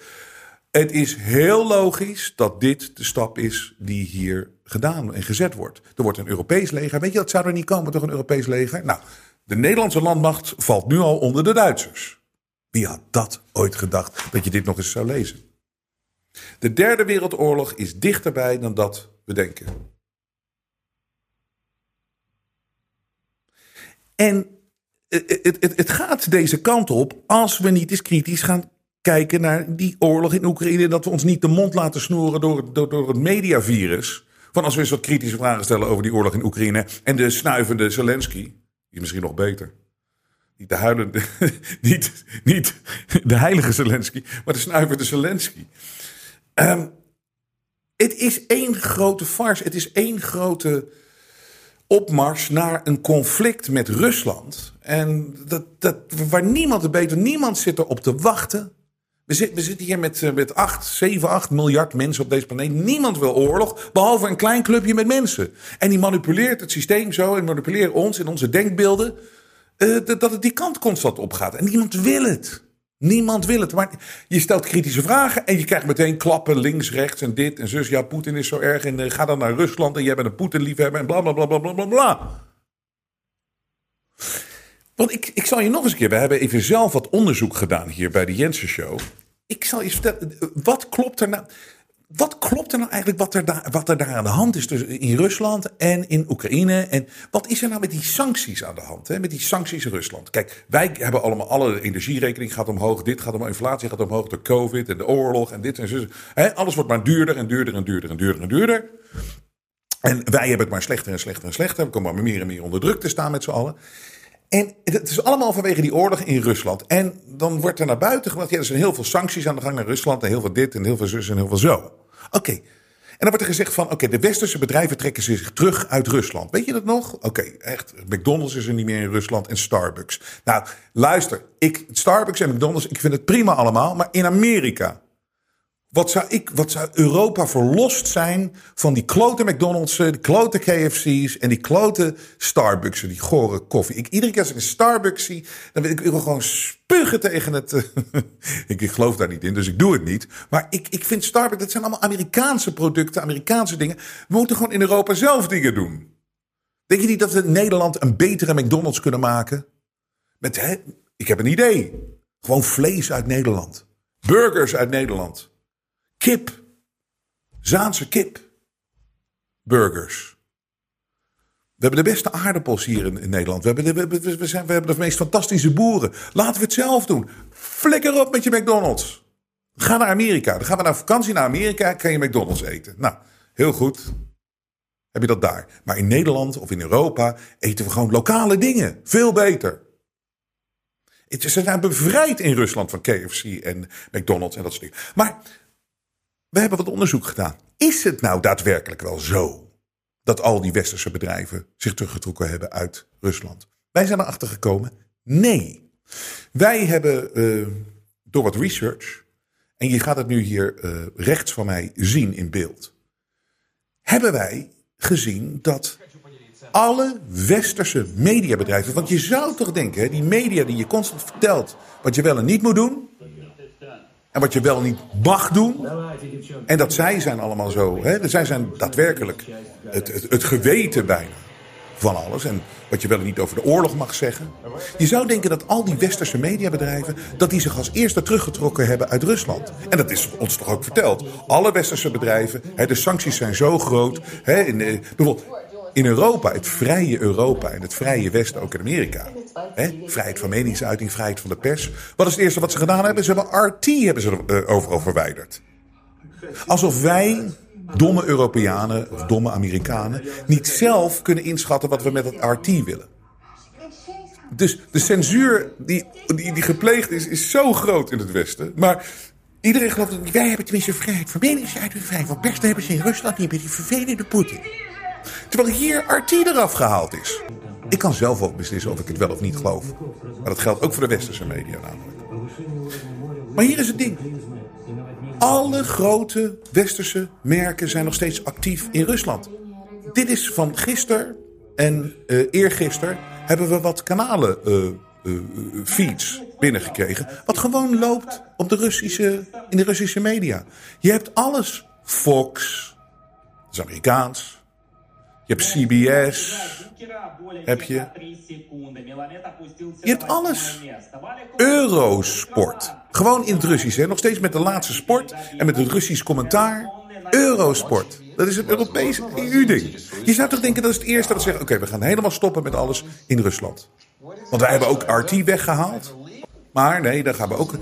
Het is heel logisch dat dit de stap is die hier gedaan en gezet wordt. Er wordt een Europees leger. Weet je, dat zou er niet komen, toch een Europees leger? Nou, de Nederlandse landmacht valt nu al onder de Duitsers. Wie had dat ooit gedacht dat je dit nog eens zou lezen? De derde wereldoorlog is dichterbij dan dat we denken. En het, het, het, gaat deze kant op als we niet eens kritisch gaan kijken naar die oorlog in Oekraïne. Dat we ons niet de mond laten snoeren door, door, door het mediavirus. Van als we eens wat kritische vragen stellen over die oorlog in Oekraïne. En de snuivende Zelensky. Die is misschien nog beter. Niet de huilende, niet, niet de heilige Zelensky, maar de snuivende Zelensky. Um, het is één grote farce. Het is één grote opmars naar een conflict met Rusland. En dat, dat, waar niemand het beter, niemand zit erop te wachten. We, we zitten hier met, eh, met 8, 7, 8 miljard mensen op deze planeet. Niemand wil oorlog, behalve een klein clubje met mensen. En die manipuleert het systeem zo en manipuleert ons in onze denkbeelden. Uh, dat het die kant constant opgaat. En niemand wil het. Niemand wil het. Maar je stelt kritische vragen en je krijgt meteen klappen links, rechts en dit en zus. Ja, Poetin is zo erg en uh, ga dan naar Rusland en jij bent een Poetin-liefhebber en bla bla bla bla bla bla bla. Want ik, ik zal je nog eens een keer, we hebben even zelf wat onderzoek gedaan hier bij de Jensen Show. Ik zal je vertellen, wat klopt er nou? Wat klopt er nou eigenlijk wat er, daar, wat er daar aan de hand is tussen in Rusland en in Oekraïne? En wat is er nou met die sancties aan de hand? Hè? Met die sancties in Rusland. Kijk, wij hebben allemaal alle energierekening gaat omhoog. Dit gaat omhoog, inflatie gaat omhoog door COVID en de oorlog en dit en zo. Hè? Alles wordt maar duurder en duurder en duurder en duurder en duurder. En wij hebben het maar slechter en slechter en slechter. We komen maar meer en meer onder druk te staan met z'n allen. En het is allemaal vanwege die oorlog in Rusland. En dan wordt er naar buiten gebracht. Ja, er zijn heel veel sancties aan de gang naar Rusland. En heel veel dit en heel veel zus en heel veel zo. Oké. En dan wordt er gezegd van, oké, de westerse bedrijven trekken zich terug uit Rusland. Weet je dat nog? Oké, echt. McDonald's is er niet meer in Rusland en Starbucks. Nou, luister. Ik, Starbucks en McDonald's, ik vind het prima allemaal. Maar in Amerika, wat zou, ik, wat zou Europa verlost zijn van die klote McDonald's, die klote KFC's en die klote Starbucks, die gore koffie. Ik, iedere keer als ik een Starbucks zie, dan wil ik, gewoon spugen tegen het. ik, ik, geloof daar niet in, dus ik doe het niet. Maar ik, ik vind Starbucks, dat zijn allemaal Amerikaanse producten, Amerikaanse dingen. We moeten gewoon in Europa zelf dingen doen. Denk je niet dat we in Nederland een betere McDonald's kunnen maken? Met, hè, ik heb een idee. Gewoon vlees uit Nederland. Burgers uit Nederland. Kip. Zaanse kip. Burgers. We hebben de beste aardappels hier in, Nederland. We hebben, de, we, we, zijn, we hebben de meest fantastische boeren. Laten we het zelf doen. Flikker op met je McDonald's. Ga naar Amerika. Dan gaan we naar vakantie naar Amerika. Kan je McDonald's eten. Nou, heel goed. Heb je dat daar. Maar in Nederland of in Europa eten we gewoon lokale dingen. Veel beter. Ze zijn bevrijd in Rusland van KFC en McDonald's en dat soort dingen. Maar we hebben wat onderzoek gedaan. Is het nou daadwerkelijk wel zo dat al die westerse bedrijven zich teruggetrokken hebben uit Rusland? Wij zijn erachter gekomen, nee. Wij hebben uh, door wat research, en je gaat het nu hier uh, rechts van mij zien in beeld, hebben wij gezien dat alle westerse mediabedrijven, want je zou toch denken, die media die je constant vertelt wat je wel en niet moet doen, en wat je wel niet mag doen. En dat zij zijn allemaal zo. Hè? Zij zijn daadwerkelijk het, het, het geweten bijna van alles. En wat je wel niet over de oorlog mag zeggen. Je zou denken dat al die westerse mediabedrijven... dat die zich als eerste teruggetrokken hebben uit Rusland. En dat is ons toch ook verteld. Alle westerse bedrijven, hè, de sancties zijn zo groot. Hè, in, bijvoorbeeld in Europa, het vrije Europa en het vrije Westen, ook in Amerika... Hè? Vrijheid van meningsuiting, vrijheid van de pers. Wat is het eerste wat ze gedaan hebben? Ze hebben RT hebben ze uh, overal verwijderd. Alsof wij, domme Europeanen of domme Amerikanen, niet zelf kunnen inschatten wat we met het RT willen. Dus de censuur die, die, die gepleegd is, is zo groot in het Westen. Maar iedereen gelooft dat wij hebben tenminste vrijheid van meningsuiting, vrijheid van pers. hebben ze in Rusland niet met die vervelende Poetin. Terwijl hier RT eraf gehaald is. Ik kan zelf ook beslissen of ik het wel of niet geloof. Maar dat geldt ook voor de westerse media namelijk. Maar hier is het ding. Alle grote westerse merken zijn nog steeds actief in Rusland. Dit is van gisteren en uh, eergisteren hebben we wat kanalen uh, uh, feeds binnengekregen. Wat gewoon loopt op de Russische, in de Russische media. Je hebt alles. Fox, dat is Amerikaans. Je hebt CBS. Heb je. Je hebt alles. Eurosport. Gewoon in het Russisch. Hè? Nog steeds met de laatste sport en met het Russisch commentaar. Eurosport. Dat is het Europese EU-ding. Je zou toch denken dat is het eerste dat ze zeggen: oké, we gaan helemaal stoppen met alles in Rusland. Want wij hebben ook RT weggehaald. Maar nee, daar gaan we ook.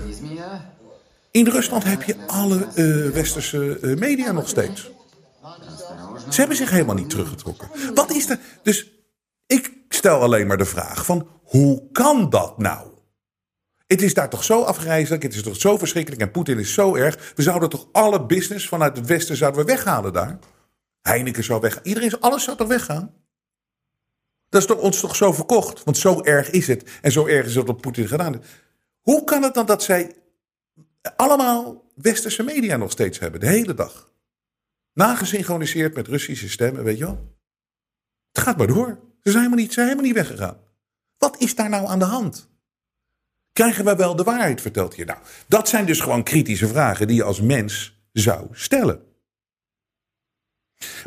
In Rusland heb je alle uh, westerse uh, media nog steeds. Ze hebben zich helemaal niet teruggetrokken. Wat is er? Dus ik stel alleen maar de vraag van hoe kan dat nou? Het is daar toch zo afgrijzelijk, het is toch zo verschrikkelijk en Poetin is zo erg. We zouden toch alle business vanuit het Westen zouden we weghalen daar? Heineken zou weggaan. Iedereen, alles zou toch weggaan? Dat is toch ons toch zo verkocht? Want zo erg is het. En zo erg is het wat Poetin gedaan heeft. Hoe kan het dan dat zij allemaal westerse media nog steeds hebben, de hele dag? Nagesynchroniseerd met Russische stemmen, weet je wel? Het gaat maar door. Ze zijn helemaal niet, zijn helemaal niet weggegaan. Wat is daar nou aan de hand? Krijgen wij wel de waarheid verteld hier? Nou, dat zijn dus gewoon kritische vragen die je als mens zou stellen.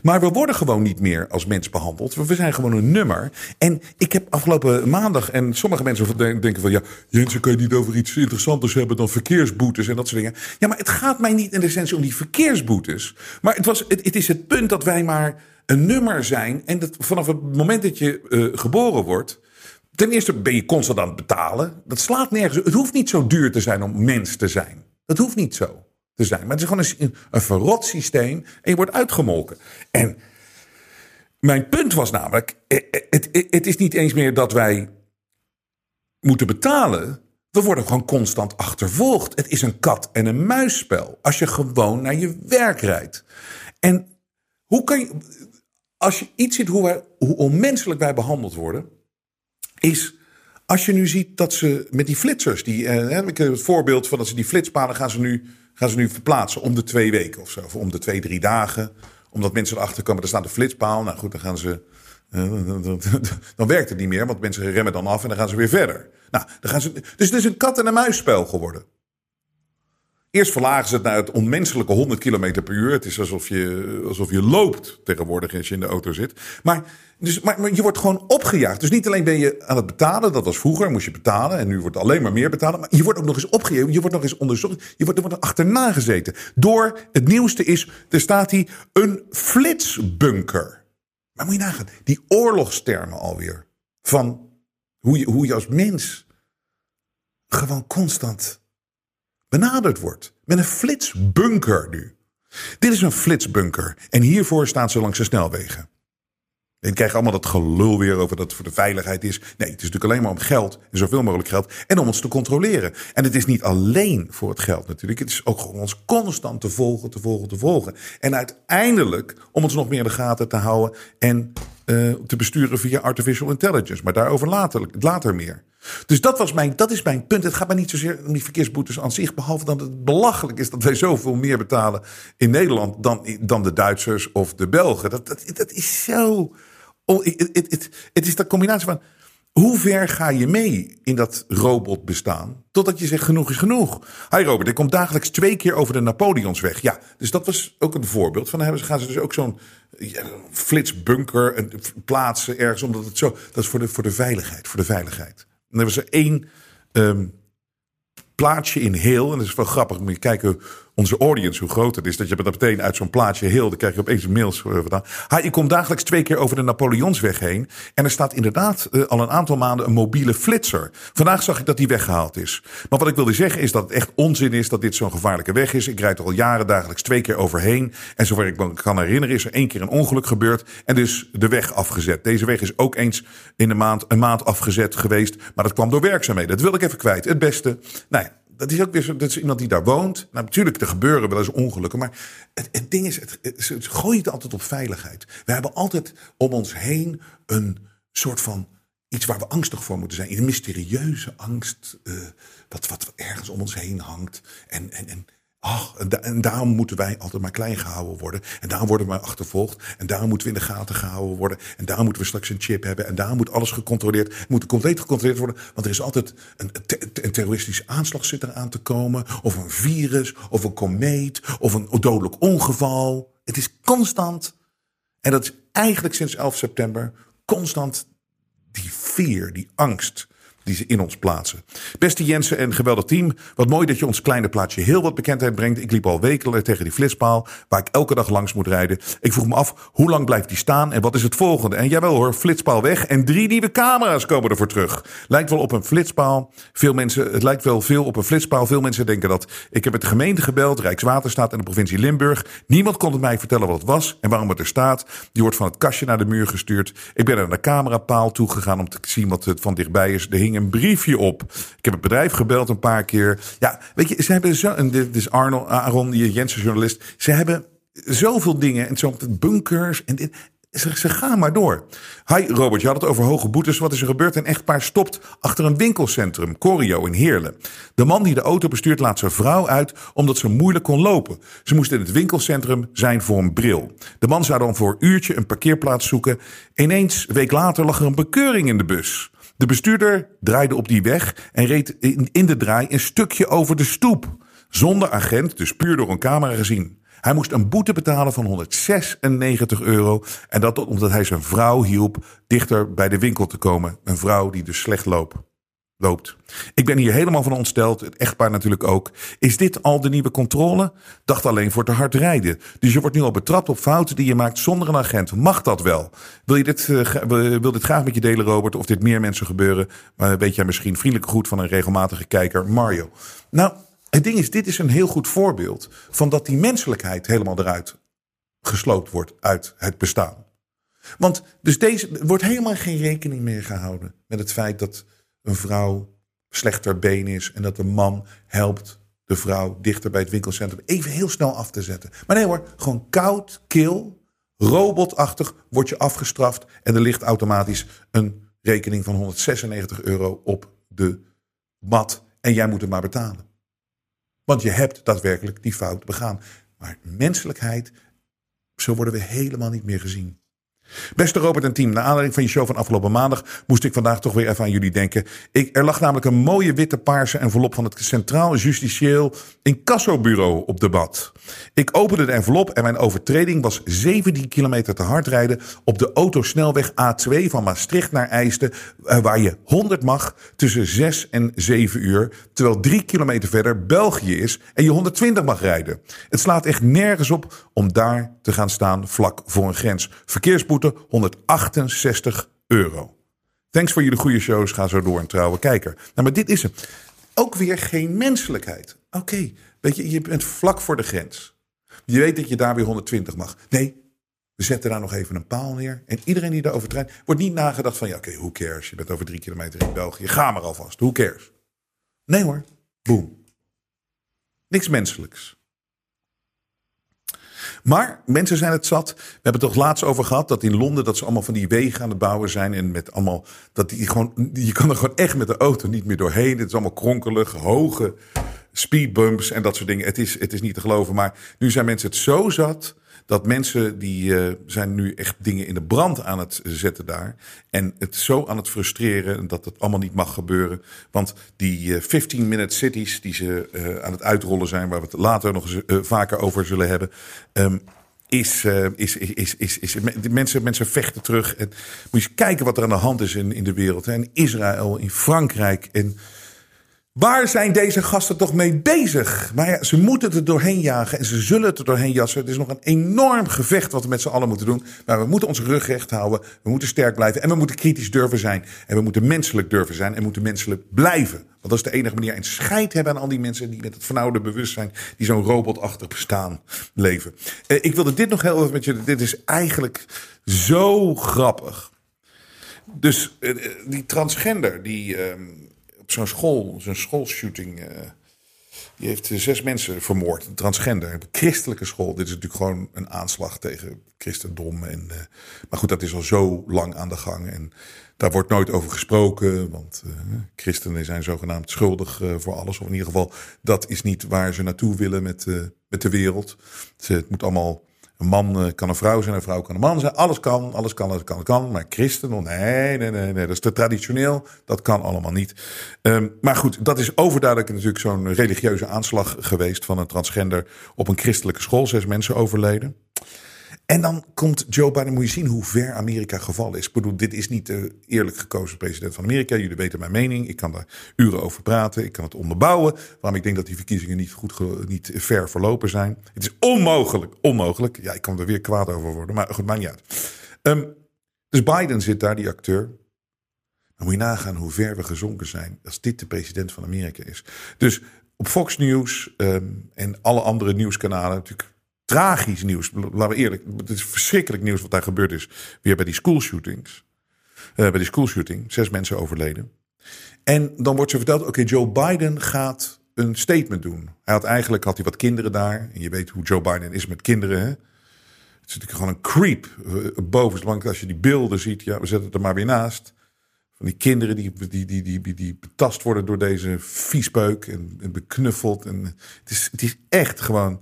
Maar we worden gewoon niet meer als mens behandeld. We zijn gewoon een nummer. En ik heb afgelopen maandag, en sommige mensen denken van ja, Jensen, kan je niet over iets interessanters hebben dan verkeersboetes en dat soort dingen. Ja, maar het gaat mij niet in de essentie om die verkeersboetes. Maar het, was, het, is het punt dat wij maar een nummer zijn. En dat vanaf het moment dat je uh, geboren wordt. Ten eerste ben je constant aan het betalen. Dat slaat nergens. Het hoeft niet zo duur te zijn om mens te zijn. Dat hoeft niet zo zijn. Maar het is gewoon een, een verrot systeem en je wordt uitgemolken. En mijn punt was namelijk: eh, eh, het, het, het is niet eens meer dat wij moeten betalen. We worden gewoon constant achtervolgd. Het is een kat- en een muisspel. Als je gewoon naar je werk rijdt. En hoe kan je. Als je iets ziet hoe, wij, hoe onmenselijk wij behandeld worden. Is als je nu ziet dat ze met die flitsers. Die, eh, ik het voorbeeld van dat ze die flitspalen gaan ze nu gaan ze nu verplaatsen om de twee weken of zo. Of om de twee, drie dagen. Omdat mensen erachter komen, er staat een flitspaal. Nou goed, dan gaan ze. Eh, dan werkt het niet meer, want mensen remmen dan af en dan gaan ze weer verder. Nou, dan gaan ze, dus het is een kat- en een muisspel geworden. Eerst verlagen ze het naar het onmenselijke 100 km per uur. Het is alsof je, alsof je loopt tegenwoordig als je in de auto zit. Maar, dus, maar, je wordt gewoon opgejaagd. Dus niet alleen ben je aan het betalen. Dat was vroeger, moest je betalen. En nu wordt alleen maar meer betalen. Maar je wordt ook nog eens opgejaagd. Je wordt nog eens onderzocht. Je wordt, er wordt achterna gezeten. Door, het nieuwste is, er staat hier een flitsbunker. Maar moet je nagaan, die oorlogstermen alweer. Van hoe je, hoe je als mens gewoon constant benaderd wordt. Met een flitsbunker nu. Dit is een flitsbunker. En hiervoor staan ze langs de snelwegen. En je krijgt allemaal dat gelul weer over dat het voor de veiligheid is. Nee, het is natuurlijk alleen maar om geld en zoveel mogelijk geld. En om ons te controleren. En het is niet alleen voor het geld natuurlijk. Het is ook gewoon ons constant te volgen, te volgen, te volgen. En uiteindelijk om ons nog meer in de gaten te houden. En uh, te besturen via artificial intelligence. Maar daarover later, later meer. Dus dat, was mijn, dat is mijn punt. Het gaat mij niet zozeer om die verkeersboetes aan zich. Behalve dat het belachelijk is dat wij zoveel meer betalen in Nederland dan, dan de Duitsers of de Belgen. Dat, dat, dat is zo. Oh, het, het is dat combinatie van. Hoe ver ga je mee in dat robotbestaan? Totdat je zegt genoeg is genoeg. Hi Robert, ik kom dagelijks twee keer over de Napoleonsweg. Ja, dus dat was ook een voorbeeld. Van ze gaan ze dus ook zo'n flitsbunker plaatsen ergens. Omdat het zo. Dat is voor de, voor de veiligheid. Voor de veiligheid. Dan hebben ze één um, plaatsje in heel. En dat is wel grappig. Moet je kijken onze audience, hoe groot het is. Dat je dat meteen uit zo'n plaatje heel, dan krijg je opeens mails vandaan. Hij, ik kom dagelijks twee keer over de Napoleonsweg heen. En er staat inderdaad uh, al een aantal maanden een mobiele flitser. Vandaag zag ik dat die weggehaald is. Maar wat ik wilde zeggen is dat het echt onzin is dat dit zo'n gevaarlijke weg is. Ik rijd er al jaren dagelijks twee keer overheen. En zover ik me kan herinneren is er één keer een ongeluk gebeurd. En dus de weg afgezet. Deze weg is ook eens in de maand, een maand afgezet geweest. Maar dat kwam door werkzaamheden. Dat wilde ik even kwijt. Het beste. Nou ja, dat is ook weer zo, dat is iemand die daar woont. Nou, natuurlijk, er gebeuren wel eens ongelukken. Maar het, het ding is, het, het, het gooit altijd op veiligheid. We hebben altijd om ons heen een soort van iets waar we angstig voor moeten zijn. Een mysterieuze angst, uh, wat, wat ergens om ons heen hangt. En, en, en Ach, en, daarom moeten wij altijd maar klein gehouden worden. En daarom worden we achtervolgd. En daarom moeten we in de gaten gehouden worden. En daarom moeten we straks een chip hebben. En daarom moet alles gecontroleerd, moet compleet gecontroleerd worden. Want er is altijd een, een terroristische aanslag zit te komen. Of een virus, of een komeet, of een dodelijk ongeval. Het is constant. En dat is eigenlijk sinds 11 september constant die fear, die angst die ze in ons plaatsen. Beste Jensen en geweldig team. Wat mooi dat je ons kleine plaatsje heel wat bekendheid brengt. Ik liep al weken tegen die flitspaal waar ik elke dag langs moet rijden. Ik vroeg me af, hoe lang blijft die staan en wat is het volgende? En jawel hoor, flitspaal weg en drie nieuwe camera's komen ervoor terug. Lijkt wel op een flitspaal. Veel mensen, het lijkt wel veel op een flitspaal. Veel mensen denken dat. Ik heb met de gemeente gebeld, Rijkswaterstaat en de provincie Limburg. Niemand kon het mij vertellen wat het was en waarom het er staat. Die wordt van het kastje naar de muur gestuurd. Ik ben naar de camerapaal toegegaan om te zien wat het van dichtbij is. De een briefje op. Ik heb het bedrijf gebeld een paar keer. Ja, weet je, ze hebben zo. En dit is Arnold, Aaron, die Jensen journalist. Ze hebben zoveel dingen. En zo bunkers. En dit. Ze, gaan maar door. Hi Robert, je had het over hoge boetes. Wat is er gebeurd? Een echtpaar stopt achter een winkelcentrum, Corio in Heerlen. De man die de auto bestuurt laat zijn vrouw uit omdat ze moeilijk kon lopen. Ze moest in het winkelcentrum zijn voor een bril. De man zou dan voor een uurtje een parkeerplaats zoeken. Ineens, een week later, lag er een bekeuring in de bus. De bestuurder draaide op die weg en reed in de draai een stukje over de stoep. Zonder agent, dus puur door een camera gezien. Hij moest een boete betalen van 196 euro. En dat omdat hij zijn vrouw hielp dichter bij de winkel te komen. Een vrouw die dus slecht loopt loopt. Ik ben hier helemaal van ontsteld, het echtpaar natuurlijk ook. Is dit al de nieuwe controle? Dacht alleen voor te hard rijden. Dus je wordt nu al betrapt op fouten die je maakt zonder een agent. Mag dat wel? Wil je dit, uh, wil dit graag met je delen, Robert? Of dit meer mensen gebeuren? Maar weet jij misschien vriendelijk goed van een regelmatige kijker, Mario. Nou, het ding is, dit is een heel goed voorbeeld van dat die menselijkheid helemaal eruit gesloopt wordt uit het bestaan. Want dus deze wordt helemaal geen rekening meer gehouden met het feit dat een vrouw slechter been is en dat de man helpt de vrouw dichter bij het winkelcentrum even heel snel af te zetten. Maar nee hoor, gewoon koud, kil, robotachtig word je afgestraft en er ligt automatisch een rekening van 196 euro op de mat en jij moet het maar betalen. Want je hebt daadwerkelijk die fout begaan. Maar menselijkheid, zo worden we helemaal niet meer gezien. Beste Robert en team, naar aanleiding van je show van afgelopen maandag moest ik vandaag toch weer even aan jullie denken. Ik, er lag namelijk een mooie witte paarse envelop van het Centraal Justitieel Incassobureau op debat. Ik opende de envelop en mijn overtreding was 17 kilometer te hard rijden op de autosnelweg A2 van Maastricht naar IJsden, eh, waar je 100 mag tussen 6 en 7 uur, terwijl 3 kilometer verder België is en je 120 mag rijden. Het slaat echt nergens op om daar te gaan staan vlak voor een grens. Verkeersboete 168 euro. Thanks voor jullie goede shows. Ga zo door een trouwe kijker. Nou, maar dit is het. Ook weer geen menselijkheid. Oké, weet je, je bent vlak voor de grens. Je weet dat je daar weer 120 mag. Nee, we zetten daar nog even een paal neer. En iedereen die daar overtreedt, wordt niet nagedacht van... ja, oké, okay, who cares? Je bent over drie kilometer in België. Ga maar alvast, who cares? Nee hoor, boom. Niks menselijks. Maar mensen zijn het zat. We hebben het toch laatst over gehad dat in Londen dat ze allemaal van die wegen aan het bouwen zijn. En met allemaal, dat die gewoon, je kan er gewoon echt met de auto niet meer doorheen. Het is allemaal kronkelig, hoge speedbumps en dat soort dingen. Het is, het is niet te geloven. Maar nu zijn mensen het zo zat dat mensen die uh, zijn nu echt dingen in de brand aan het zetten daar. En het zo aan het frustreren dat het allemaal niet mag gebeuren. Want die uh, 15-minute cities die ze uh, aan het uitrollen zijn, waar we het later nog eens, vaker over zullen hebben. Um, is, is, is, is, is, is, mensen, mensen vechten terug. En moet je eens kijken wat er aan de hand is in, in de wereld. Hè. In Israël, in Frankrijk. En Waar zijn deze gasten toch mee bezig? Maar ja, ze moeten er doorheen jagen en ze zullen het er doorheen jassen. Het is nog een enorm gevecht wat we met z'n allen moeten doen. Maar we moeten onze rug recht houden. We moeten sterk blijven en we moeten kritisch durven zijn. En we moeten menselijk durven zijn en moeten menselijk blijven. Want dat is de enige manier. En scheid hebben aan al die mensen die met het vernauwde bewustzijn, die zo'n robotachtig bestaan leven. Eh, ik wilde dit nog heel even met je. Dit is eigenlijk zo grappig. Dus eh, die transgender, die. Ehm, zo'n school, zo'n schoolshooting. Uh, die heeft zes mensen vermoord, transgender. Een christelijke school. Dit is natuurlijk gewoon een aanslag tegen christendom. En, uh, maar goed, dat is al zo lang aan de gang. En daar wordt nooit over gesproken. Want uh, christenen zijn zogenaamd schuldig voor alles. Of in ieder geval, dat is niet waar ze naartoe willen met, met de wereld. het moet allemaal een man eh, kan een vrouw zijn, een vrouw kan een man zijn. Alles kan, alles kan, alles kan, kan. Maar christen, oh, nee, nee, nee, nee, dat is te traditioneel. Dat kan allemaal niet. Um, maar goed, dat is overduidelijk natuurlijk zo'n religieuze aanslag geweest van een transgender op een christelijke school. Zes mensen overleden. En dan komt Joe Biden, moet je zien hoe ver Amerika gevallen is. Ik bedoel, dit is niet de eerlijk gekozen president van Amerika. Jullie weten mijn mening. Ik kan daar uren over praten. Ik kan het onderbouwen. Waarom ik denk dat die verkiezingen niet, goed, niet ver verlopen zijn. Het is onmogelijk, onmogelijk. Ja, ik kan er weer kwaad over worden, maar goed, maakt niet uit. Um, dus Biden zit daar, die acteur. Dan moet je nagaan hoe ver we gezonken zijn als dit de president van Amerika is. Dus op Fox News um, en alle andere nieuwskanalen natuurlijk tragisch nieuws. Laten we eerlijk, het is verschrikkelijk nieuws wat daar gebeurd is. Weer bij die schoolshootings. Uh, bij die schoolshooting, zes mensen overleden. En dan wordt ze verteld, oké, Joe Biden gaat een statement doen. Hij had eigenlijk had hij wat kinderen daar. En je weet hoe Joe Biden is met kinderen. Hè? Het is natuurlijk gewoon een creep. Uh, boven, als je die beelden ziet, ja, we zetten het er maar weer naast. Van die kinderen die, die, die, die, die betast worden door deze viespeuk en, en beknuffeld. En het, is, het is echt gewoon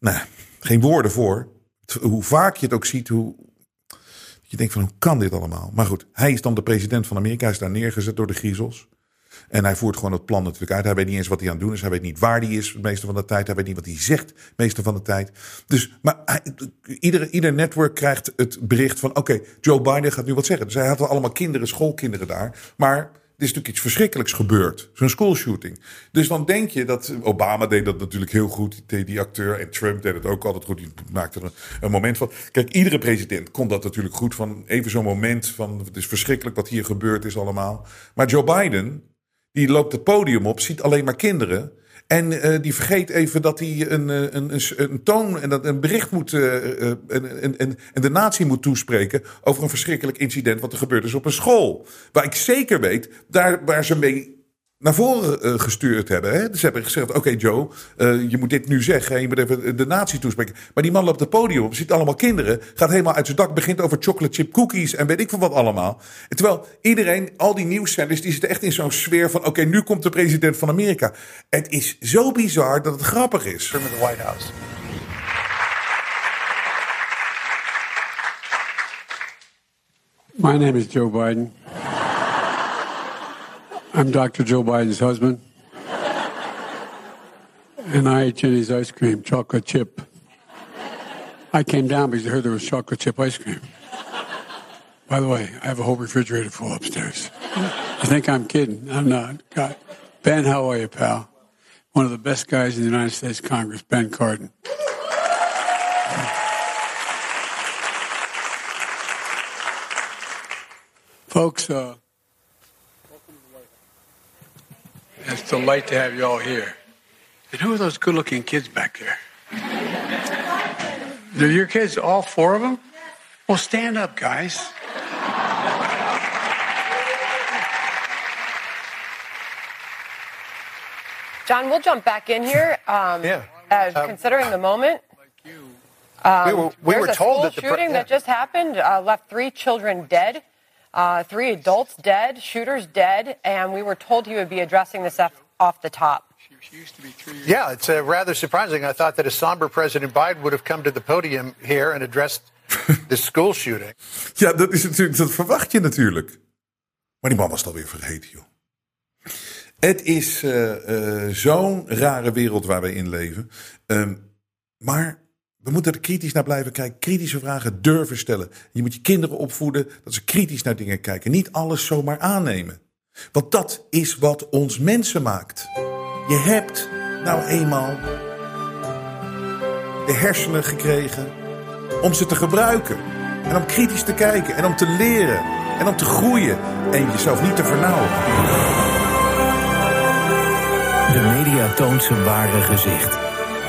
nou, geen woorden voor. Hoe vaak je het ook ziet, hoe. Je denkt van hoe kan dit allemaal? Maar goed, hij is dan de president van Amerika. Hij is daar neergezet door de griezels. En hij voert gewoon het plan natuurlijk uit. Hij weet niet eens wat hij aan het doen is. Hij weet niet waar hij is meeste van de tijd. Hij weet niet wat hij zegt meeste van de tijd. Dus, maar hij, ieder, ieder netwerk krijgt het bericht van... oké, Joe Biden gaat nu wat zeggen. Dus hij had allemaal kinderen, schoolkinderen daar. Maar is natuurlijk iets verschrikkelijks gebeurd. Zo'n schoolshooting. Dus dan denk je dat. Obama deed dat natuurlijk heel goed. Die, die acteur. En Trump deed het ook altijd goed. Die maakte er een, moment van. Kijk, iedere president kon dat natuurlijk goed. Van even zo'n moment van. Het is verschrikkelijk wat hier gebeurd is allemaal. Maar Joe Biden. Die loopt het podium op. Ziet alleen maar kinderen. En uh, die vergeet even dat hij een, een, een, een toon en dat een bericht moet. Uh, en, en, en de natie moet toespreken. over een verschrikkelijk incident. wat er gebeurd is op een school. Waar ik zeker weet, daar waar ze mee naar voren uh, gestuurd hebben. Hè? Dus ze hebben gezegd: Oké, Joe, uh, je moet dit nu zeggen. En je moet even de natie toespreken. Maar die man loopt het podium ziet allemaal kinderen. Gaat helemaal uit zijn dak, begint over chocolate chip cookies. en weet ik van wat allemaal. En terwijl iedereen, al die nieuwszenders, die zitten echt in zo'n sfeer van: Oké, nu komt de president van Amerika. Het is zo bizar dat het grappig is. From the White House. My name is Joe Biden. I'm Dr. Joe Biden's husband. And I ate Jenny's ice cream, chocolate chip. I came down because I heard there was chocolate chip ice cream. By the way, I have a whole refrigerator full upstairs. I think I'm kidding? I'm not. God. Ben, how are you, pal? One of the best guys in the United States Congress, Ben Cardin. Folks, uh, It's a delight to have you all here. And who are those good looking kids back there? They're your kids, all four of them? Well, stand up, guys. John, we'll jump back in here. Um, yeah. Uh, um, considering the moment. Um, we were, we were told that the shooting pre- that just happened uh, left three children dead. Uh, three adults dead, shooters dead, and we were told he would be addressing this off, off the top. Yeah, it's uh, rather surprising. I thought that a somber President Biden would have come to the podium here and addressed the school shooting. Ja, dat, is natuurlijk, dat verwacht je natuurlijk. Maar die man was het alweer vergeten, joh. Het is uh, uh, zo'n rare wereld waar we in leven. Um, maar we moeten er kritisch naar blijven kijken. Kritische vragen durven stellen. Je moet je kinderen opvoeden dat ze kritisch naar dingen kijken. Niet alles zomaar aannemen. Want dat is wat ons mensen maakt. Je hebt nou eenmaal de hersenen gekregen om ze te gebruiken. En om kritisch te kijken en om te leren en om te groeien en jezelf niet te vernauwen. De media toont zijn ware gezicht.